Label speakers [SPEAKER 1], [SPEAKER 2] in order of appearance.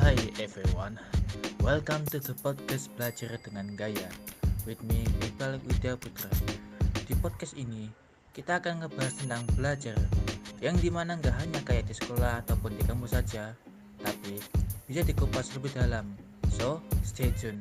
[SPEAKER 1] Hi everyone, welcome to the podcast Belajar dengan Gaya with me Iqbal Widya Putra. Di podcast ini, kita akan ngebahas tentang belajar yang di mana nggak hanya kayak di sekolah ataupun di kampus saja, tapi bisa dikupas lebih dalam. So, stay tune.